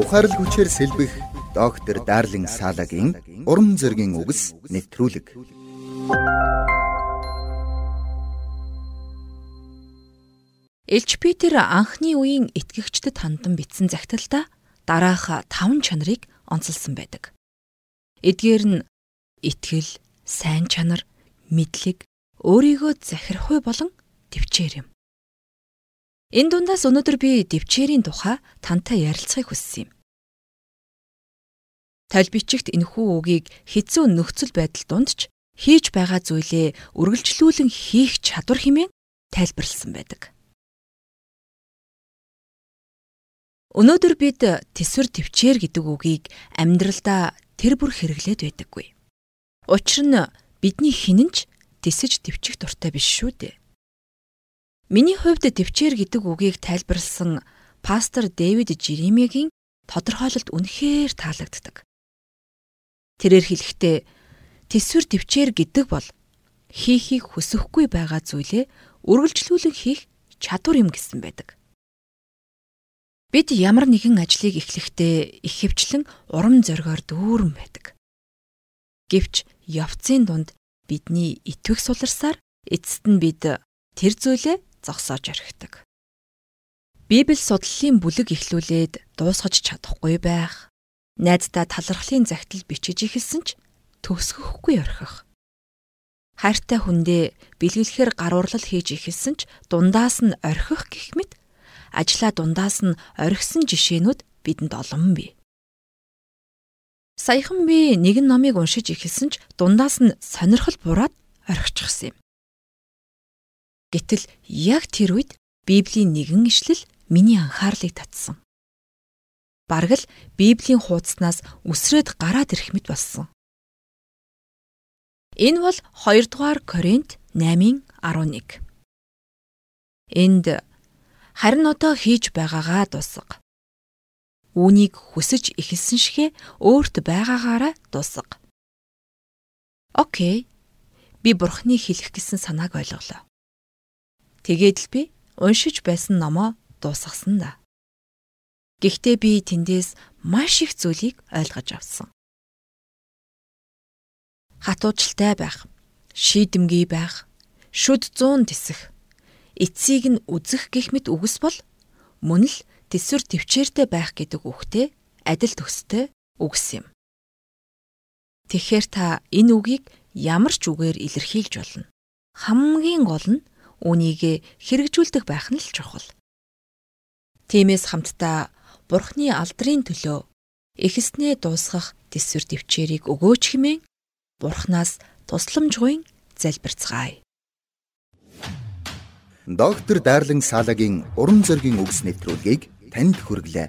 Ухаарлаг хүчээр сэлбэх доктор Дарлин Салагийн уран зөгийн үгс нэвтрүүлэг. Элч Питер анхны үеийн итгэгчдэд хандан бичсэн захидалдаа дараах 5 чанарыг онцолсон байдаг. Эдгээр нь итгэл, сайн чанар, мэдлэг, өөрийгөө захирахгүй болон төвчээр юм. Энэ дундаас өнөөдөр би төвчээрийн тухай тантай ярилцахыг хүссэн юм. Талбичигт энэхүү үгийг хэцүү нөхцөл байдал донд ч хийж байгаа зүйлээ үргэлжлүүлэн хийх чадвар хэмээн тайлбарлсан байдаг. Өнөөдөр бид тэсвэр төвчээр гэдэг үгийг амьдралдаа тэр бүр хэрэглээд байдаггүй. Учир нь бидний хинэнч тесэж төвчих дуртай биш шүү дээ. Миний хувьд төвчээр гэдэг үгийг тайлбарлсан пастор Дэвид Жеремиагийн тодорхойлолт үнэхээр таалагддаг. Тэрээр хэлэхдээ тэсвэр төвчээр гэдэг бол хийхийг хүсэхгүй байгаа зүйлээ үргэлжлүүлэн хийх чадвар юм гэсэн байдаг. Бид ямар нэгэн ажлыг эхлэхдээ их хөвчлэн урам зоригоор дүүрэн байдаг. Гэвч явцын дунд бидний итвэх суларсаар эцэст нь бид тэр зүйлээ зогсоож орхидог. Библи судлалын бүлэг эхлүүлээд дуусгаж чадахгүй байх. Найздаа талархлын загтал бичиж ихэлсэн ч төгсгөхгүй орхих. Хайртай хүндээ бэлгэлэхээр гаруурлал хийж ихэлсэн ч дундаас нь орхих гэх мэт ажлаа дундаас нь орхисон жишээнүүд бидэнд олон бий. Саяхан би нэгэн номыг уншиж эхэлсэн ч дундаас нь сонирхол бураад орхичихсан юм. Гэтэл яг тэр үед Библийн нэгэн ишлэл миний анхаарлыг татсан. Бараг л Библийн хуудаснаас үсрээд гараад ирэх мэт болсон. Энэ бол 2 дугаар Коринт 8:11. Энд Харин одоо хийж байгаагаа дуусга. Үүнийг хүсэж эхэлсэн шигэ өөрт байгаагаараа дуусга. Окей. Би бурхны хэлэх гэсэн санааг ойлголоо. Тэгээд л би уншиж байсан номоо дуусгасан да. Гэхдээ би тэндээс маш их зүйлийг ойлгож авсан. Хатуучльтай байх, шийдэмгий байх, шүд зуун тисэх, эцсийг нь үзэх гих мэт үгс бол мөн л тэсвэр төвчээртэй байх гэдэг үгтэй адил төстэй үгс юм. Тэгэхээр та энэ үгийг ямар ч үгээр илэрхийлж болно. Хамгийн гол нь үүнийг хэрэгжүүлдэг байх нь л чухал. Тиймээс хамтдаа Бурхны алдрын төлөө эхэснээ дуусгах тэсвэр төвчээрийг өгөөч хэмээн Бурханаас тусламжгүй залбирцгаая. Доктор Дарлин Салагийн уран зөгийн үгс нэвтрүүлгийг танд хүргэлээ.